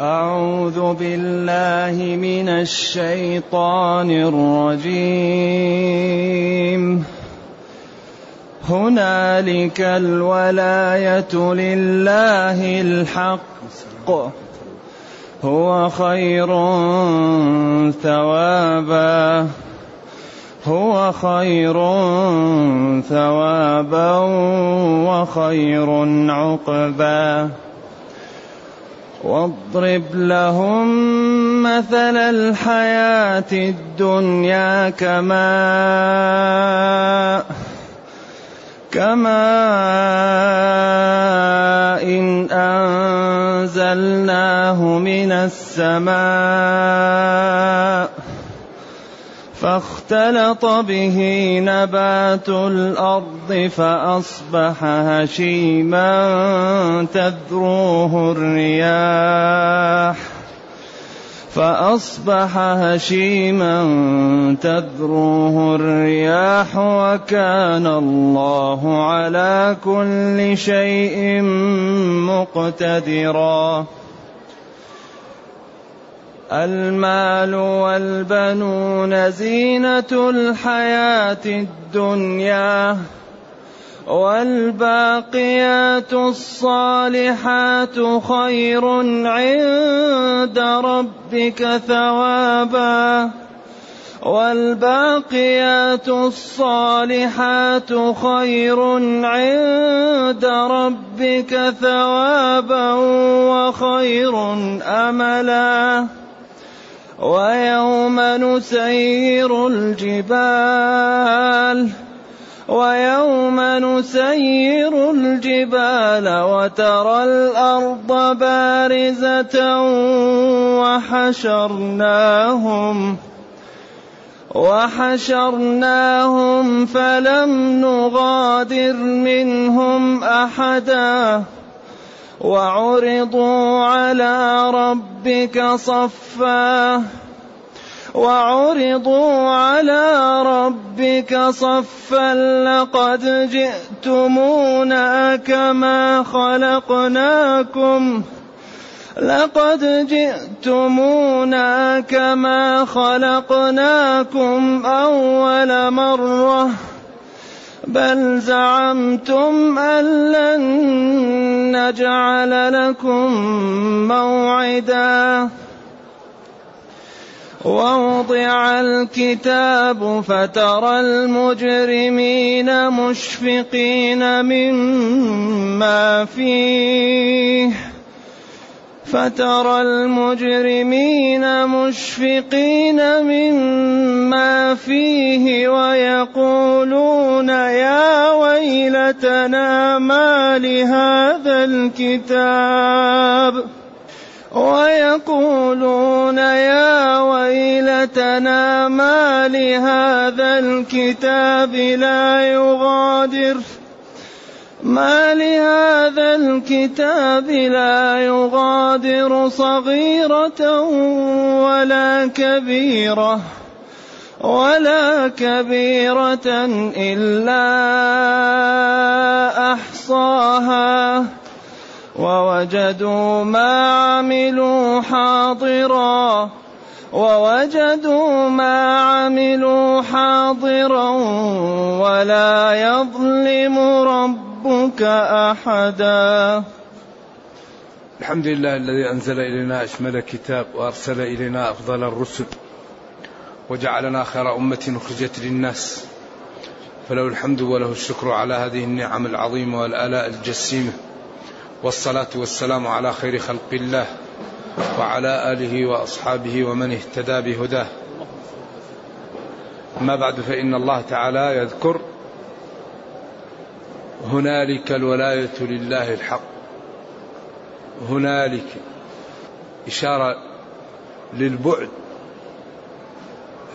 أعوذ بالله من الشيطان الرجيم. هنالك الولاية لله الحق. هو خير ثوابا. هو خير ثوابا وخير عقبا. واضرب لهم مثل الحياة الدنيا كماء كما إن أنزلناه من السماء فاختلط به نبات الأرض فأصبح هشيما تذروه الرياح. فأصبح هشيما تذروه الرياح وكان الله على كل شيء مقتدرا. المال والبنون زينة الحياة الدنيا والباقيات الصالحات خير عند ربك ثوابا والباقيات الصالحات خير عند ربك ثوابا وخير أملا. ويوم نسير الجبال ويوم نسير الجبال وترى الأرض بارزة وحشرناهم وحشرناهم فلم نغادر منهم أحداً. وعرضوا على ربك صفا. وعرضوا على ربك صفا. لقد جئتمونا كما خلقناكم. لقد جئتمونا كما خلقناكم أول مرة. بل زعمتم أن لن نجعل لكم موعدا. ووضع الكتاب فترى المجرمين مشفقين مما فيه. فترى المجرمين مشفقين مما فيه ويقولون ويلتنا ما لهذا الكتاب. ويقولون يا ويلتنا ما لهذا الكتاب لا يغادر. ما لهذا الكتاب لا يغادر صغيرة ولا كبيرة. ولا كبيرة إلا أحصاها. ووجدوا ما عملوا حاضرا. ووجدوا ما عملوا حاضرا. ولا يظلم رب ربك أحدا. الحمد لله الذي أنزل إلينا أشمل كتاب وأرسل إلينا أفضل الرسل. وجعلنا خير أمة أخرجت للناس. فله الحمد وله الشكر على هذه النعم العظيمة والآلاء الجسيمة. والصلاة والسلام على خير خلق الله وعلى آله وأصحابه ومن اهتدى بهداه. اما بعد فإن الله تعالى يذكر هنالك الولاية لله الحق. هنالك إشارة للبعد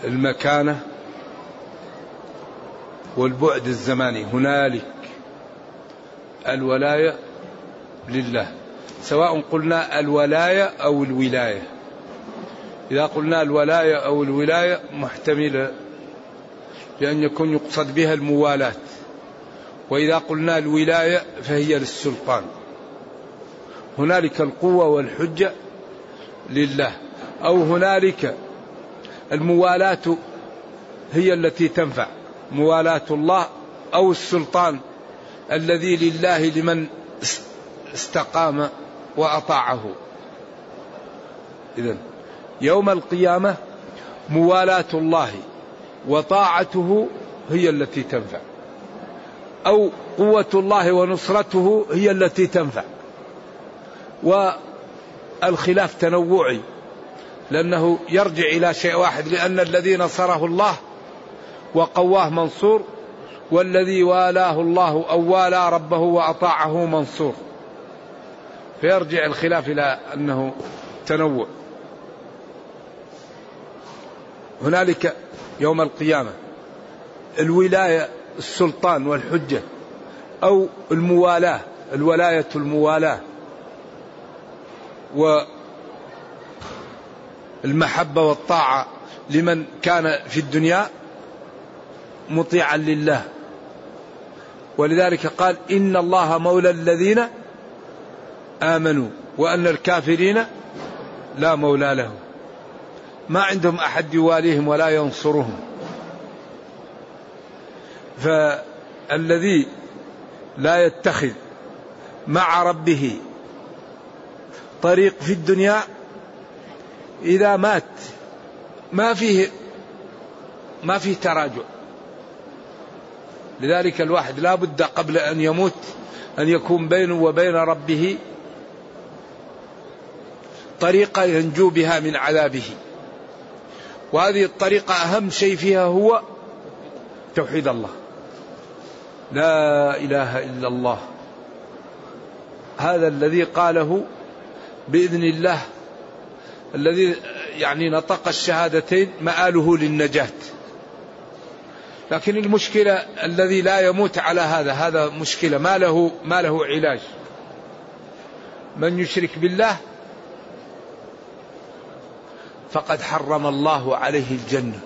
المكانة والبعد الزماني. هنالك الولاية لله. سواء قلنا الولاية أو الولاية. إذا قلنا الولاية أو الولاية محتملة لأن يكون يقصد بها الموالاة وإذا قلنا الولاية فهي للسلطان. هنالك القوة والحجة لله. أو هنالك الموالاة هي التي تنفع. موالاة الله أو السلطان الذي لله لمن استقام وأطاعه. إذا يوم القيامة موالاة الله وطاعته هي التي تنفع. أو قوة الله ونصرته هي التي تنفع. والخلاف تنوعي. لأنه يرجع إلى شيء واحد لأن الذي نصره الله وقواه منصور والذي والاه الله أو والى ربه وأطاعه منصور. فيرجع الخلاف إلى أنه تنوع. هنالك يوم القيامة الولاية السلطان والحجة أو الموالاة الولاية الموالاة والمحبة والطاعة لمن كان في الدنيا مطيعا لله. ولذلك قال إن الله مولى الذين آمنوا وأن الكافرين لا مولى لهم. ما عندهم أحد يواليهم ولا ينصرهم. فالذي لا يتخذ مع ربه طريق في الدنيا إذا مات ما فيه ما فيه تراجع. لذلك الواحد لا بد قبل أن يموت أن يكون بينه وبين ربه طريقة ينجو بها من عذابه. وهذه الطريقة أهم شيء فيها هو توحيد الله. لا إله إلا الله. هذا الذي قاله بإذن الله الذي يعني نطق الشهادتين مآله للنجاة. لكن المشكلة الذي لا يموت على هذا هذا مشكلة. ما له ما له علاج. من يشرك بالله فقد حرم الله عليه الجنة.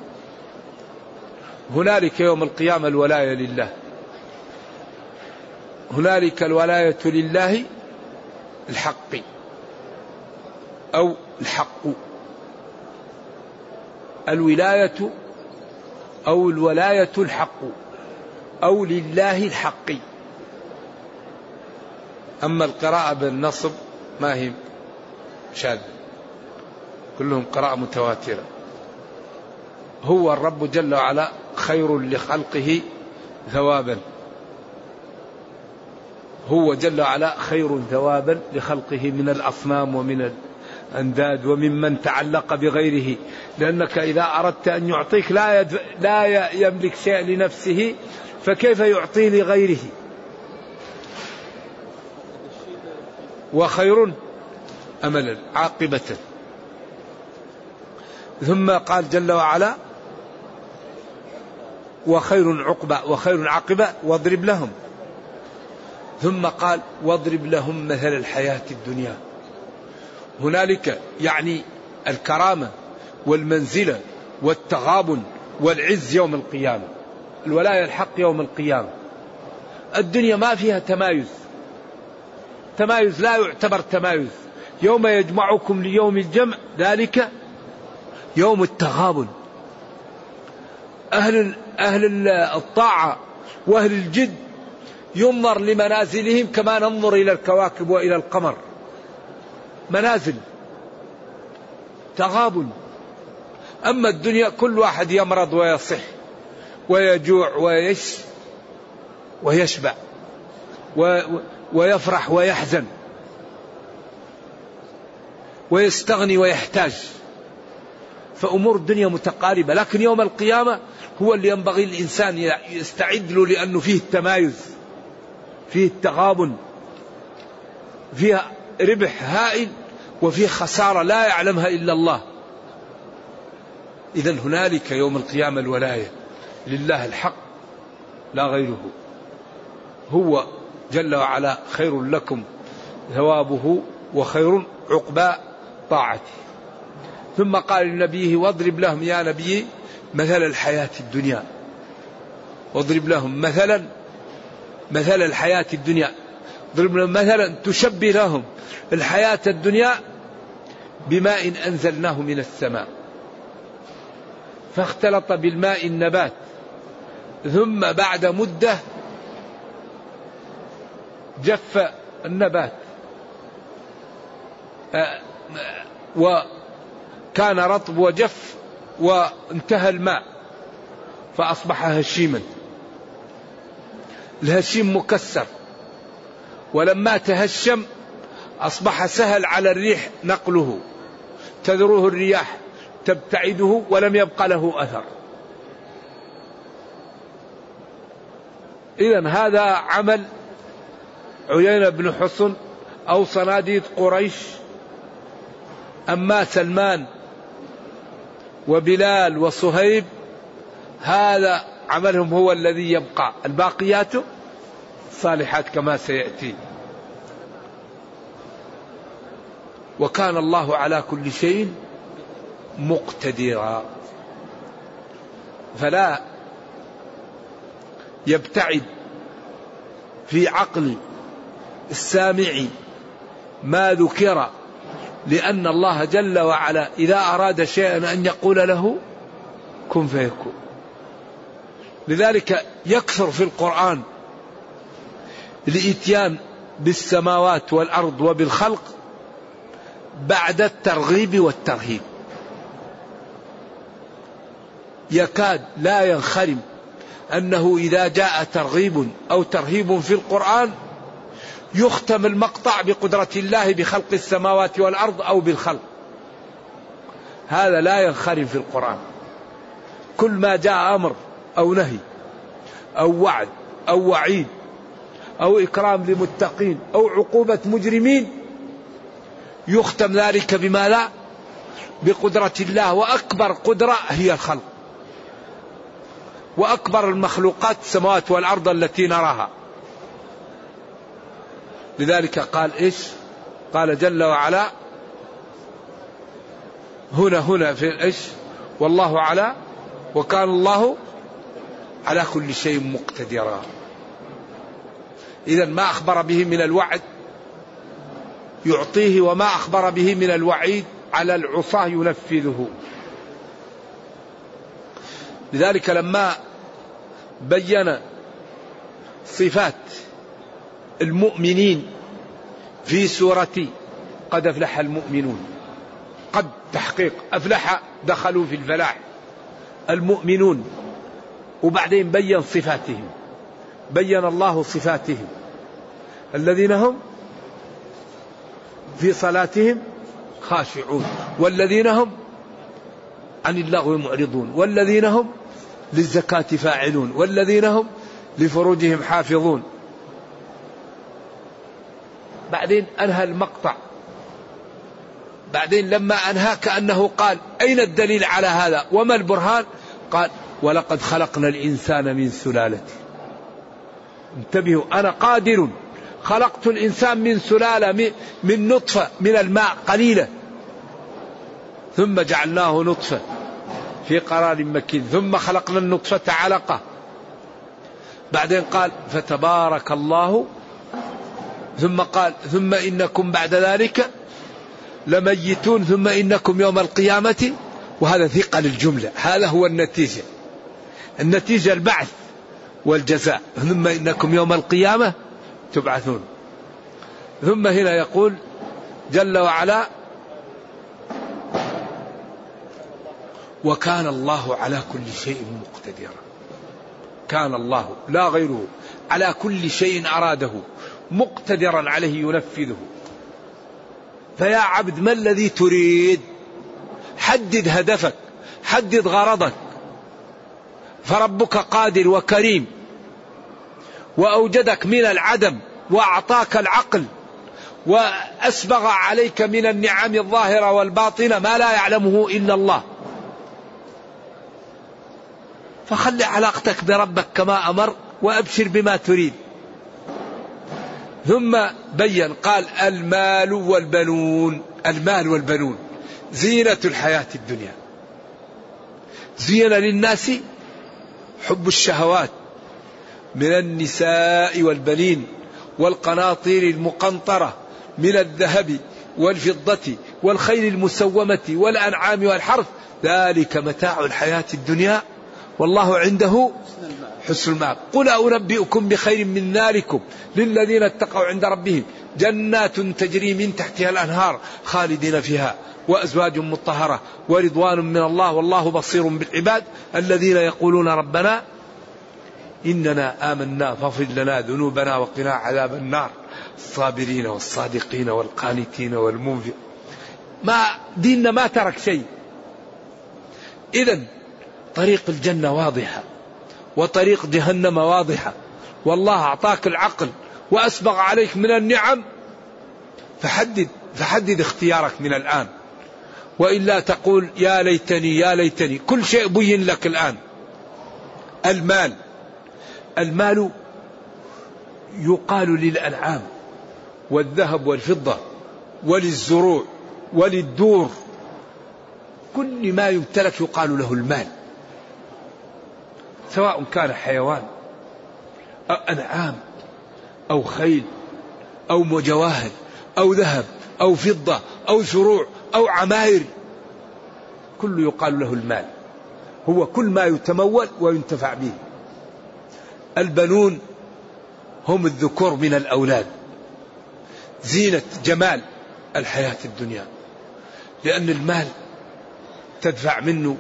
هنالك يوم القيامة الولاية لله. هنالك الولاية لله الحق. أو الحق. الولاية أو الولاية الحق أو لله الحق. أما القراءة بالنصب ما هي شاذة. كلهم قراءة متواترة. هو الرب جل وعلا خير لخلقه ثوابا. هو جل وعلا خير ثوابا لخلقه من الأصنام ومن الأنداد وممن تعلق بغيره لأنك إذا أردت أن يعطيك لا, يدف... لا يملك شيء لنفسه فكيف يعطي لغيره؟ وخير أملا عاقبة. ثم قال جل وعلا وخير عقبة وخير عاقبة واضرب لهم. ثم قال واضرب لهم مثل الحياة الدنيا. هنالك يعني الكرامة والمنزلة والتغابن والعز يوم القيامة الولاية الحق يوم القيامة. الدنيا ما فيها تمايز. تمايز لا يعتبر تمايز. يوم يجمعكم ليوم الجمع ذلك يوم التغابن. أهل أهل الطاعة وأهل الجد ينظر لمنازلهم كما ننظر إلى الكواكب وإلى القمر. منازل تغابن. أما الدنيا كل واحد يمرض ويصح ويجوع ويش ويشبع ويفرح ويحزن ويستغني ويحتاج. فأمور الدنيا متقاربة لكن يوم القيامة هو اللي ينبغي الإنسان يستعد له لأنه فيه التمايز فيه التغابن فيه ربح هائل. وفيه خسارة لا يعلمها إلا الله. إذا هنالك يوم القيامة الولاية. لله الحق لا غيره. هو جل وعلا خير لكم ثوابه وخير عقبى طاعته. ثم قال لنبيه واضرب لهم يا نبي مثل الحياة الدنيا. واضرب لهم مثلا مثل الحياة الدنيا. اضرب لهم مثلا تشبه لهم. الحياة الدنيا بماء أنزلناه من السماء. فاختلط بالماء النبات. ثم بعد مدة جف النبات. آه، وكان رطب وجف وانتهى الماء. فأصبح هشيما. الهشيم مكسر. ولما تهشم أصبح سهل على الريح نقله. تذروه الرياح تبتعده ولم يبق له أثر. إذا هذا عمل عيينة بن حصن أو صناديد قريش أما سلمان وبلال وصهيب هذا عملهم هو الذي يبقى. الباقيات صالحات كما سيأتي. وكان الله على كل شيء مقتدرا. فلا يبتعد في عقل السامع ما ذكر لأن الله جل وعلا إذا أراد شيئا أن يقول له كن فيكون. لذلك يكثر في القرآن الإتيان بالسماوات والأرض وبالخلق بعد الترغيب والترهيب. يكاد لا ينخرم أنه إذا جاء ترغيب أو ترهيب في القرآن يختم المقطع بقدرة الله بخلق السماوات والأرض أو بالخلق. هذا لا ينخرم في القرآن. كل ما جاء أمر أو نهي أو وعد أو وعيد أو إكرام لمتقين أو عقوبة مجرمين يختم ذلك بما لا؟ بقدرة الله وأكبر قدرة هي الخلق. وأكبر المخلوقات السماوات والأرض التي نراها. لذلك قال إيش؟ قال جل وعلا هنا هنا في إيش؟ والله على وكان الله على كل شيء مقتدرا. إذا ما أخبر به من الوعد؟ يعطيه وما أخبر به من الوعيد على العصاة ينفذه. لذلك لما بين صفات المؤمنين في سورة قد أفلح المؤمنون. قد تحقيق أفلح دخلوا في الفلاح المؤمنون. وبعدين بين صفاتهم بين الله صفاتهم. الذين هم في صلاتهم خاشعون. والذين هم عن اللغو معرضون. والذين هم للزكاة فاعلون. والذين هم لفروجهم حافظون. بعدين أنهى المقطع. بعدين لما أنهى كأنه قال أين الدليل على هذا؟ وما البرهان؟ قال ولقد خلقنا الإنسان من سلالة. انتبهوا أنا قادر خلقت الإنسان من سلالة من نطفة من الماء قليلة. ثم جعلناه نطفة في قرار مكين. ثم خلقنا النطفة علقة. بعدين قال فتبارك الله. ثم قال ثم إنكم بعد ذلك لميتون. ثم إنكم يوم القيامة. وهذا ثقل الجملة هذا هو النتيجة. النتيجة البعث والجزاء. ثم إنكم يوم القيامة تبعثون. ثم هنا يقول جل وعلا وكان الله على كل شيء مقتدرا. كان الله لا غيره على كل شيء أراده مقتدرا عليه ينفذه. فيا عبد ما الذي تريد؟ حدد هدفك حدد غرضك. فربك قادر وكريم. وأوجدك من العدم وأعطاك العقل وأسبغ عليك من النعم الظاهرة والباطنة ما لا يعلمه إلا الله. فخلي علاقتك بربك كما أمر وأبشر بما تريد. ثم بين قال المال والبنون. المال والبنون. زينة الحياة الدنيا. زين للناس حب الشهوات. من النساء والبنين والقناطير المقنطرة من الذهب والفضة والخيل المسومة والأنعام والحرث. ذلك متاع الحياة الدنيا والله عنده حسن المآب قل أنبئكم بخير من ذلكم للذين اتقوا عند ربهم. جنات تجري من تحتها الأنهار خالدين فيها وأزواج مطهرة ورضوان من الله والله بصير بالعباد الذين يقولون ربنا إننا آمنا فاغفر لنا ذنوبنا وقنا عذاب النار. الصابرين والصادقين والقانتين والمنفق ما ديننا ما ترك شيء. إذا طريق الجنة واضحة وطريق جهنم واضحة. والله أعطاك العقل وأسبغ عليك من النعم. فحدد فحدد اختيارك من الآن. وإلا تقول يا ليتني يا ليتني. كل شيء بين لك الآن. المال. المال يقال للأنعام والذهب والفضة وللزروع وللدور. كل ما يمتلك يقال له المال سواء كان حيوان أو أنعام أو خيل أو مجواهر أو ذهب أو فضة أو زروع أو عماير. كل يقال له المال هو كل ما يتمول وينتفع به. البنون هم الذكور من الأولاد. زينة جمال الحياة الدنيا. لأن المال تدفع منه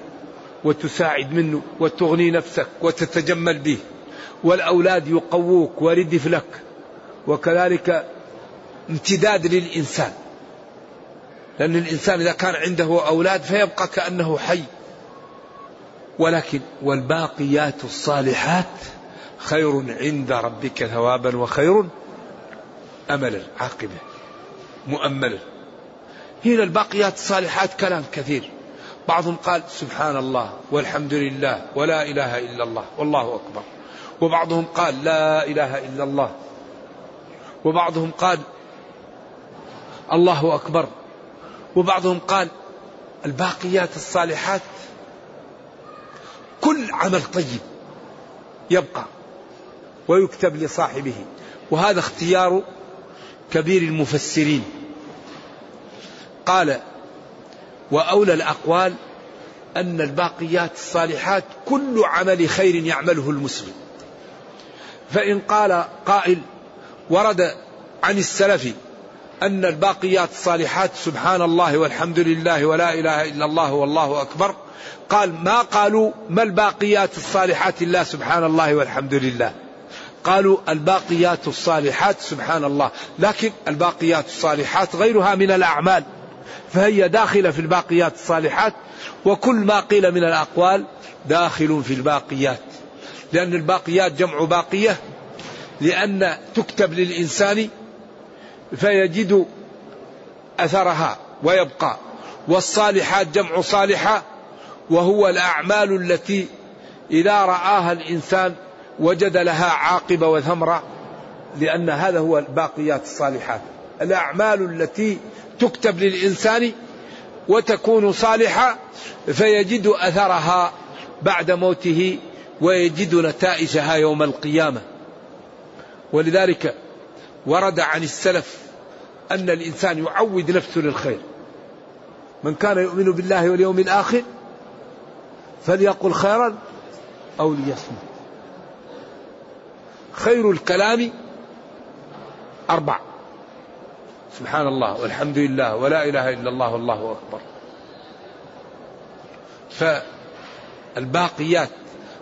وتساعد منه وتغني نفسك وتتجمل به. والأولاد يقووك وردف لك. وكذلك امتداد للإنسان. لأن الإنسان إذا كان عنده أولاد فيبقى كأنه حي. ولكن والباقيات الصالحات خير عند ربك ثوابا وخير أملا عاقبة مؤملا. هنا الباقيات الصالحات كلام كثير. بعضهم قال سبحان الله والحمد لله ولا إله إلا الله والله أكبر. وبعضهم قال لا إله إلا الله. وبعضهم قال الله أكبر. وبعضهم قال الباقيات الصالحات كل عمل طيب يبقى. ويكتب لصاحبه. وهذا اختيار كبير المفسرين. قال وأولى الأقوال أن الباقيات الصالحات كل عمل خير يعمله المسلم. فإن قال قائل ورد عن السلف أن الباقيات الصالحات سبحان الله والحمد لله ولا إله إلا الله والله أكبر قال ما قالوا ما الباقيات الصالحات إلا سبحان الله والحمد لله. قالوا الباقيات الصالحات سبحان الله لكن الباقيات الصالحات غيرها من الأعمال. فهي داخلة في الباقيات الصالحات وكل ما قيل من الأقوال داخل في الباقيات. لأن الباقيات جمع باقية لأن تكتب للإنسان فيجد أثرها ويبقى. والصالحات جمع صالحة وهو الأعمال التي إذا رآها الإنسان وجد لها عاقبة وثمرة لأن هذا هو الباقيات الصالحات. الأعمال التي تكتب للإنسان وتكون صالحة فيجد أثرها بعد موته ويجد نتائجها يوم القيامة. ولذلك ورد عن السلف أن الإنسان يعود نفسه للخير. من كان يؤمن بالله واليوم الآخر فليقل خيرا أو ليصمت. خير الكلام أربع. سبحان الله والحمد لله ولا إله إلا الله والله أكبر. فالباقيات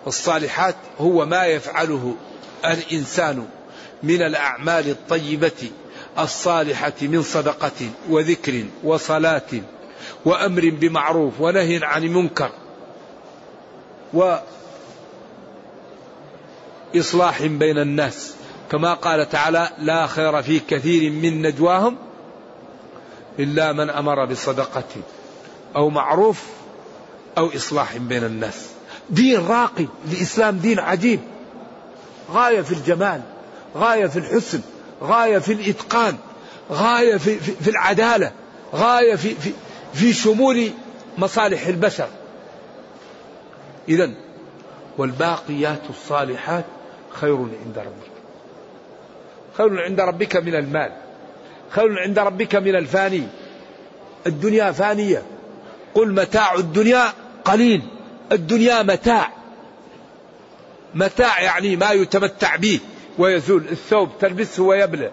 الصالحات هو ما يفعله الإنسان من الأعمال الطيبة الصالحة من صدقة وذكر وصلاة وأمر بمعروف ونهي عن منكر إصلاح بين الناس. كما قال تعالى لا خير في كثير من نجواهم إلا من أمر بصدقة أو معروف أو إصلاح بين الناس. دين راقي الإسلام دين عجيب. غاية في الجمال غاية في الحسن غاية في الإتقان غاية في, في, في العدالة غاية في, في, في شمول مصالح البشر. إذا والباقيات الصالحات خير عند ربك. خير عند ربك من المال. خير عند ربك من الفاني. الدنيا فانية. قل متاع الدنيا قليل. الدنيا متاع. متاع يعني ما يتمتع به ويزول. الثوب تلبسه ويبلى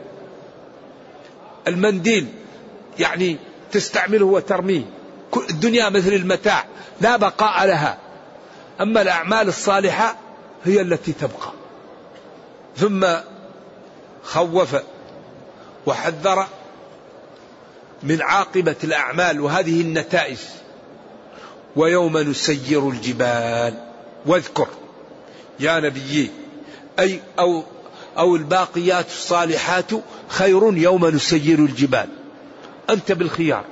المنديل يعني تستعمله وترميه. الدنيا مثل المتاع. لا بقاء لها. أما الأعمال الصالحة هي التي تبقى. ثم خوف وحذر من عاقبة الأعمال وهذه النتائج. ويوم نسير الجبال. واذكر يا نبيي أي أو أو الباقيات الصالحات خير يوم نسير الجبال. أنت بالخيار.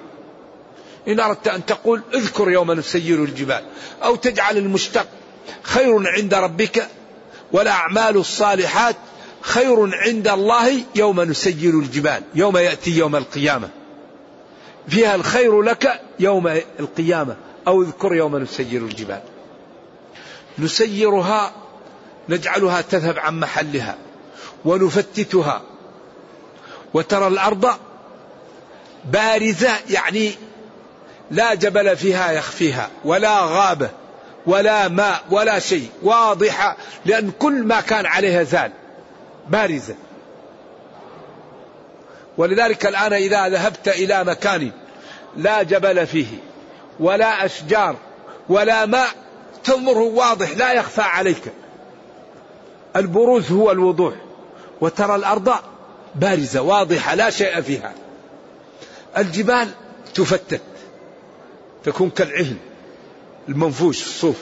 إن أردت أن تقول اذكر يوم نسير الجبال. أو تجعل المشتق خير عند ربك والأعمال الصالحات خير عند الله يوم نسير الجبال يوم يأتي يوم القيامة. فيها الخير لك يوم القيامة أو اذكر يوم نسير الجبال. نسيرها نجعلها تذهب عن محلها ونفتتها وترى الأرض بارزة يعني لا جبل فيها يخفيها ولا غابة. ولا ماء ولا شيء. واضحة لأن كل ما كان عليها زال. بارزة. ولذلك الآن إذا ذهبت إلى مكان لا جبل فيه ولا أشجار ولا ماء تنظره واضح لا يخفى عليك. البروز هو الوضوح. وترى الأرض بارزة واضحة لا شيء فيها. الجبال تفتت. تكون كالعهن. المنفوش الصوف.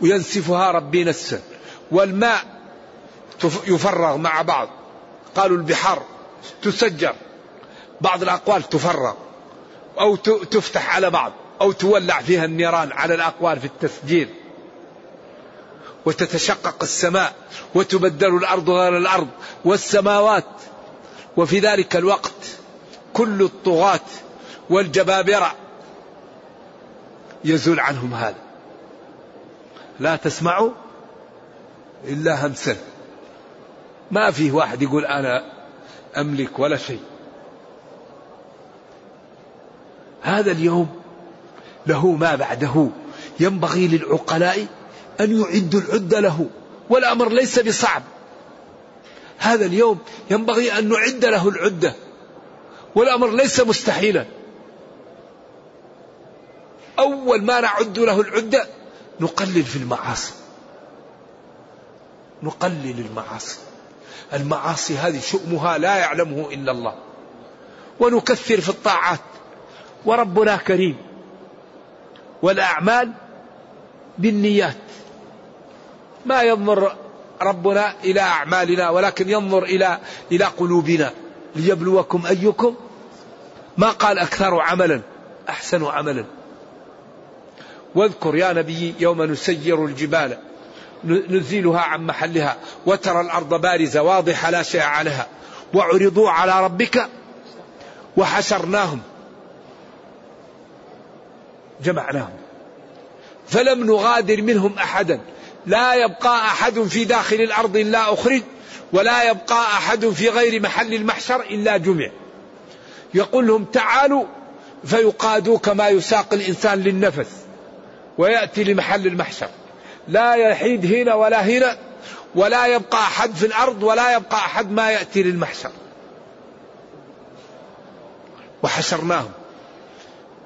وينسفها ربي نسا والماء يفرغ مع بعض. قالوا البحار تسجر. بعض الأقوال تفرغ. أو تفتح على بعض. أو تولع فيها النيران على الأقوال في التسجيل. وتتشقق السماء. وتبدل الأرض غير الأرض. والسماوات. وفي ذلك الوقت كل الطغاة والجبابرة يزول عنهم هذا. لا تسمعوا إلا همسا. ما فيه واحد يقول أنا أملك ولا شيء. هذا اليوم له ما بعده. ينبغي للعقلاء أن يعدوا العدة له والأمر ليس بصعب. هذا اليوم ينبغي أن نعد له العدة والأمر ليس مستحيلا. أول ما نعد له العدة نقلل في المعاصي. نقلل المعاصي. المعاصي هذه شؤمها لا يعلمه إلا الله. ونكثر في الطاعات. وربنا كريم. والأعمال بالنيات. ما ينظر ربنا إلى أعمالنا ولكن ينظر إلى إلى قلوبنا. ليبلوكم أيكم. ما قال أكثر عملا أحسن عملا. واذكر يا نبي يوم نسير الجبال نزيلها عن محلها وترى الأرض بارزة واضحة لا شيء عليها وعرضوا على ربك وحشرناهم. جمعناهم. فلم نغادر منهم أحدا. لا يبقى أحد في داخل الأرض إلا أخرج ولا يبقى أحد في غير محل المحشر إلا جمع. يقول لهم تعالوا فيقادوا كما يساق الإنسان للنفس. ويأتي لمحل المحشر. لا يحيد هنا ولا هنا ولا يبقى أحد في الأرض ولا يبقى أحد ما يأتي للمحشر. وحشرناهم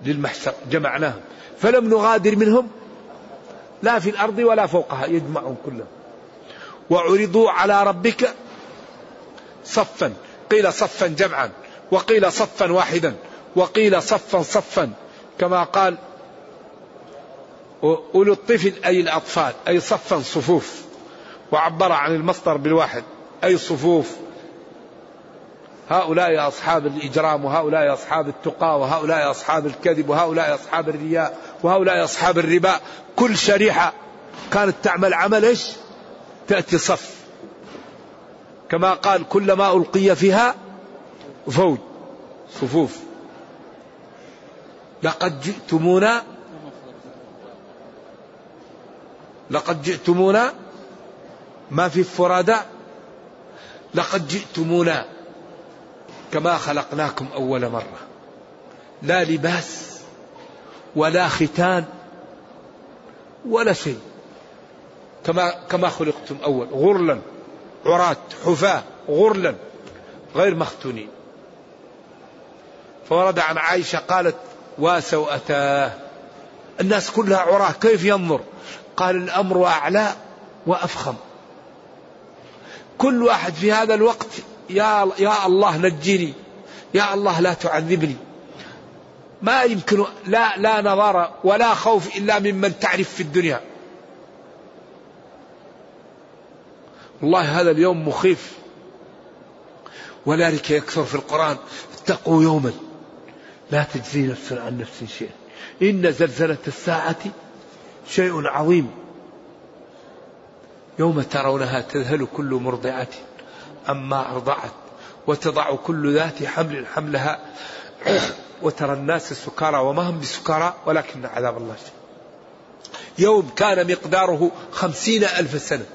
للمحشر جمعناهم. فلم نغادر منهم لا في الأرض ولا فوقها يجمعهم كلهم. وعرضوا على ربك صفا قيل صفا جمعا وقيل صفا واحدا وقيل صفا صفا كما قال أولو الطفل أي الأطفال أي صفا صفوف. وعبر عن المصدر بالواحد أي صفوف. هؤلاء أصحاب الإجرام وهؤلاء أصحاب التقى وهؤلاء أصحاب الكذب وهؤلاء أصحاب الرياء وهؤلاء أصحاب الربا. كل شريحة كانت تعمل عمل إيش؟ تأتي صف. كما قال كلما ألقي فيها فوج صفوف. لقد جئتمونا لقد جئتمونا. ما في فرادى لقد جئتمونا كما خلقناكم أول مرة. لا لباس ولا ختان ولا شيء. كما كما خلقتم أول. غرلا عراة حفاة غرلا غير مختونين. فورد عن عائشة قالت وسوأتاه الناس كلها عراة كيف ينظر؟ قال الأمر أعلى وأفخم كل واحد في هذا الوقت يا, يا الله نجني يا الله لا تعذبني ما يمكن لا لا نظر ولا خوف إلا ممن تعرف في الدنيا. والله هذا اليوم مخيف. ولذلك يكثر في القرآن اتقوا يوما لا تجزي نفس عن نفس شيئا. إن زلزلة الساعة شيء عظيم. يوم ترونها تذهل كل مرضعة أما أرضعت وتضع كل ذات حمل حملها وترى الناس سكارى وما هم بسكارى ولكن عذاب الله شديد يوم كان مقداره خمسين ألف سنة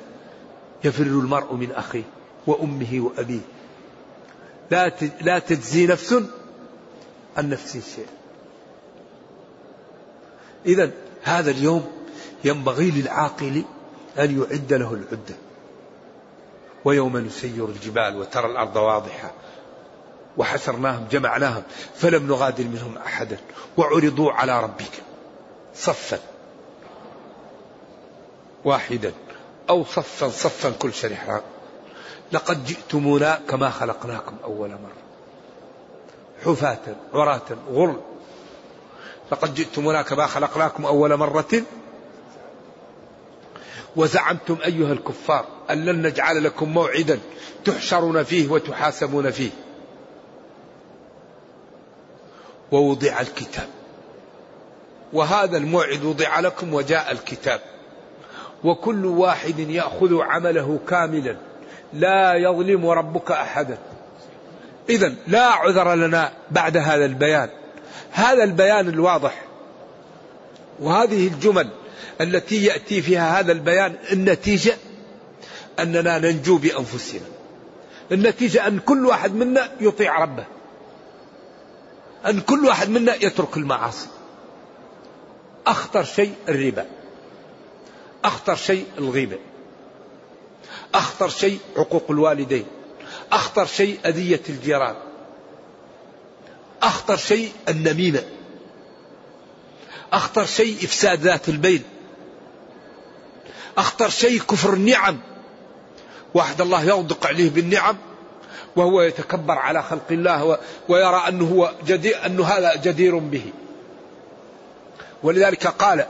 يفر المرء من أخيه وأمه وأبيه. لا لا تجزي نفس عن نفس شيء. إذا هذا اليوم ينبغي للعاقل أن يعد له العدة. ويوم نسير الجبال وترى الأرض واضحة وحشرناهم جمعناهم فلم نغادر منهم أحدا. وعرضوا على ربك صفا واحدا أو صفا صفا كل شريحة. لقد جئتمونا كما خلقناكم أول مرة. حفاة عراة غر. لقد جئتمونا كما خلقناكم أول مرة. وزعمتم أيها الكفار أن لن نجعل لكم موعدا تحشرون فيه وتحاسبون فيه. ووضع الكتاب. وهذا الموعد وضع لكم وجاء الكتاب. وكل واحد يأخذ عمله كاملا. لا يظلم ربك أحدا. اذا لا عذر لنا بعد هذا البيان. هذا البيان الواضح. وهذه الجمل التي يأتي فيها هذا البيان النتيجة أننا ننجو بأنفسنا. النتيجة أن كل واحد منا يطيع ربه. أن كل واحد منا يترك المعاصي. أخطر شيء الربا. أخطر شيء الغيبة. أخطر شيء عقوق الوالدين. أخطر شيء أذية الجيران. أخطر شيء النميمة. أخطر شيء إفساد ذات البين أخطر شيء كفر النعم. واحد الله يغدق عليه بالنعم وهو يتكبر على خلق الله ويرى أنه هو جدير أنه هذا جدير به. ولذلك قال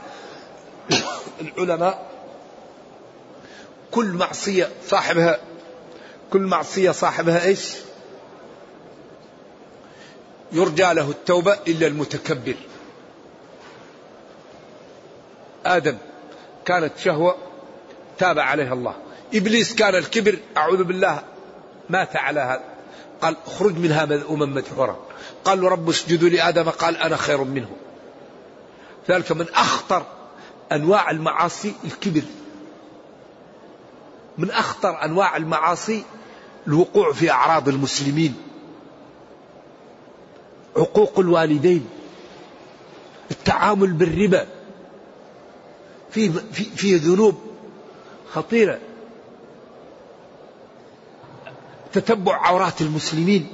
العلماء كل معصية صاحبها كل معصية صاحبها إيش؟ يرجى له التوبة إلا المتكبر. آدم كانت شهوة تاب عليها الله. إبليس كان الكبر أعوذ بالله مات على هذا. قال اخرج منها مذءوما مدحورا قال رب اسجدوا لآدم قال أنا خير منه. ذلك من أخطر أنواع المعاصي الكبر. من أخطر أنواع المعاصي الوقوع في أعراض المسلمين. عقوق الوالدين. التعامل بالربا. في في في ذنوب خطيرة. تتبع عورات المسلمين.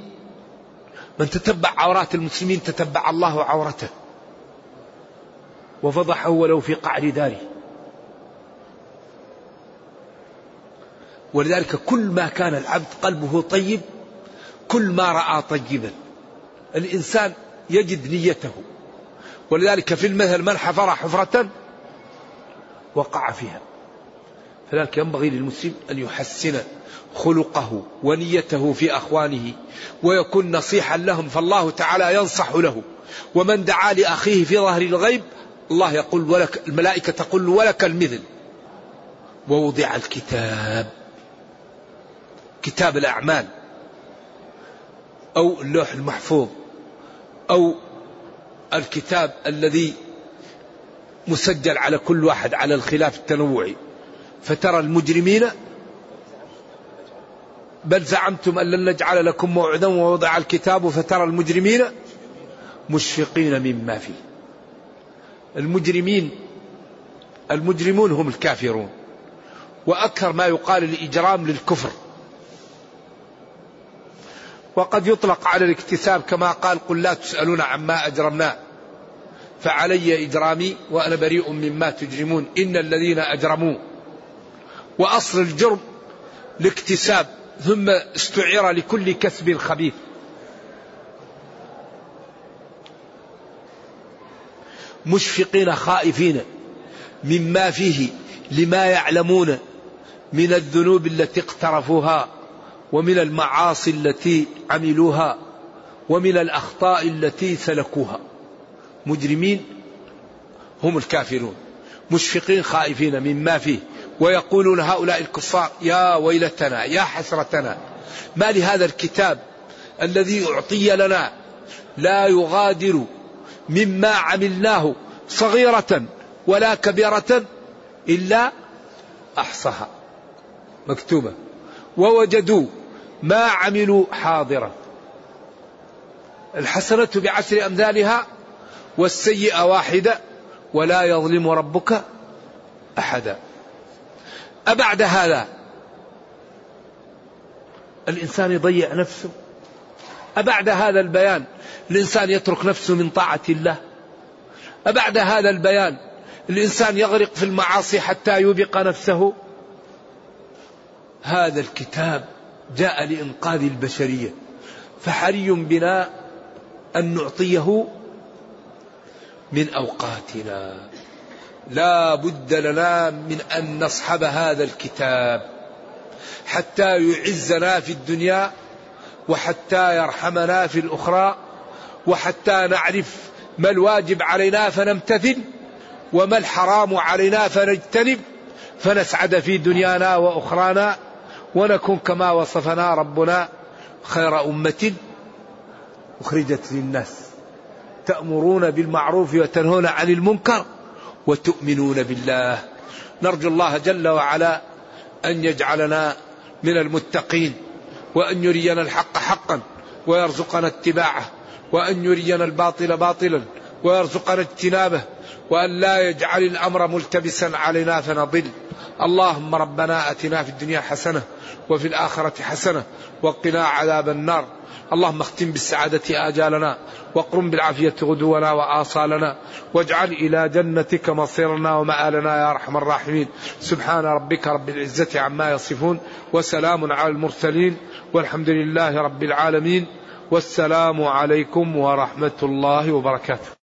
من تتبع عورات المسلمين تتبع الله عورته. وفضحه ولو في قعر داره. ولذلك كل ما كان العبد قلبه طيب كل ما رأى طيبا. الإنسان يجد نيته. ولذلك في المثل من حفر حفرة وقع فيها. فذلك ينبغي للمسلم أن يحسن خلقه ونيته في أخوانه ويكون نصيحا لهم فالله تعالى ينصح له. ومن دعا لأخيه في ظهر الغيب الله يقول ولك الملائكة تقول ولك المثل. ووضع الكتاب كتاب الأعمال أو اللوح المحفوظ أو الكتاب الذي مسجل على كل واحد على الخلاف التنوعي. فترى المجرمين بل زعمتم أن لن نجعل لكم موعدا ووضع الكتاب فترى المجرمين مشفقين مما فيه. المجرمين المجرمون هم الكافرون. وأكثر ما يقال الإجرام للكفر. وقد يطلق على الاكتساب كما قال قل لا تسألون عما أجرمنا فعلي إجرامي وأنا بريء مما تجرمون. إن الذين أجرموا وأصل الجرم الاكتساب ثم استعير لكل كسب خبيث. مشفقين خائفين مما فيه لما يعلمون من الذنوب التي اقترفوها ومن المعاصي التي عملوها ومن الأخطاء التي سلكوها. مجرمين هم الكافرون مشفقين خائفين مما فيه ويقولون هؤلاء الكفار يا ويلتنا يا حسرتنا ما لهذا الكتاب الذي أعطي لنا؟ لا يغادر مما عملناه صغيرة ولا كبيرة إلا أحصاها. مكتوبة. ووجدوا ما عملوا حاضرا. الحسنة بعشر أمثالها والسيئة واحدة ولا يظلم ربك أحدا. أبعد هذا الإنسان يضيع نفسه. أبعد هذا البيان الإنسان يترك نفسه من طاعة الله. أبعد هذا البيان الإنسان يغرق في المعاصي حتى يوبق نفسه. هذا الكتاب جاء لإنقاذ البشرية فحري بنا أن نعطيه من أوقاتنا. لا بد لنا من أن نصحب هذا الكتاب حتى يعزنا في الدنيا وحتى يرحمنا في الأخرى وحتى نعرف ما الواجب علينا فنمتثل وما الحرام علينا فنجتنب فنسعد في دنيانا وأخرانا ونكون كما وصفنا ربنا خير أمة أخرجت للناس. تأمرون بالمعروف وتنهون عن المنكر وتؤمنون بالله. نرجو الله جل وعلا أن يجعلنا من المتقين وأن يرينا الحق حقا ويرزقنا اتباعه وأن يرينا الباطل باطلا ويرزقنا اجتنابه وأن لا يجعل الأمر ملتبسا علينا فنضل. اللهم ربنا آتنا في الدنيا حسنة وفي الآخرة حسنة وقنا عذاب النار. اللهم اختم بالسعادة آجالنا واقرم بالعافية غدونا وآصالنا واجعل إلى جنتك مصيرنا ومآلنا يا أرحم الراحمين. سبحان ربك رب العزة عما يصفون وسلام على المرسلين والحمد لله رب العالمين والسلام عليكم ورحمة الله وبركاته.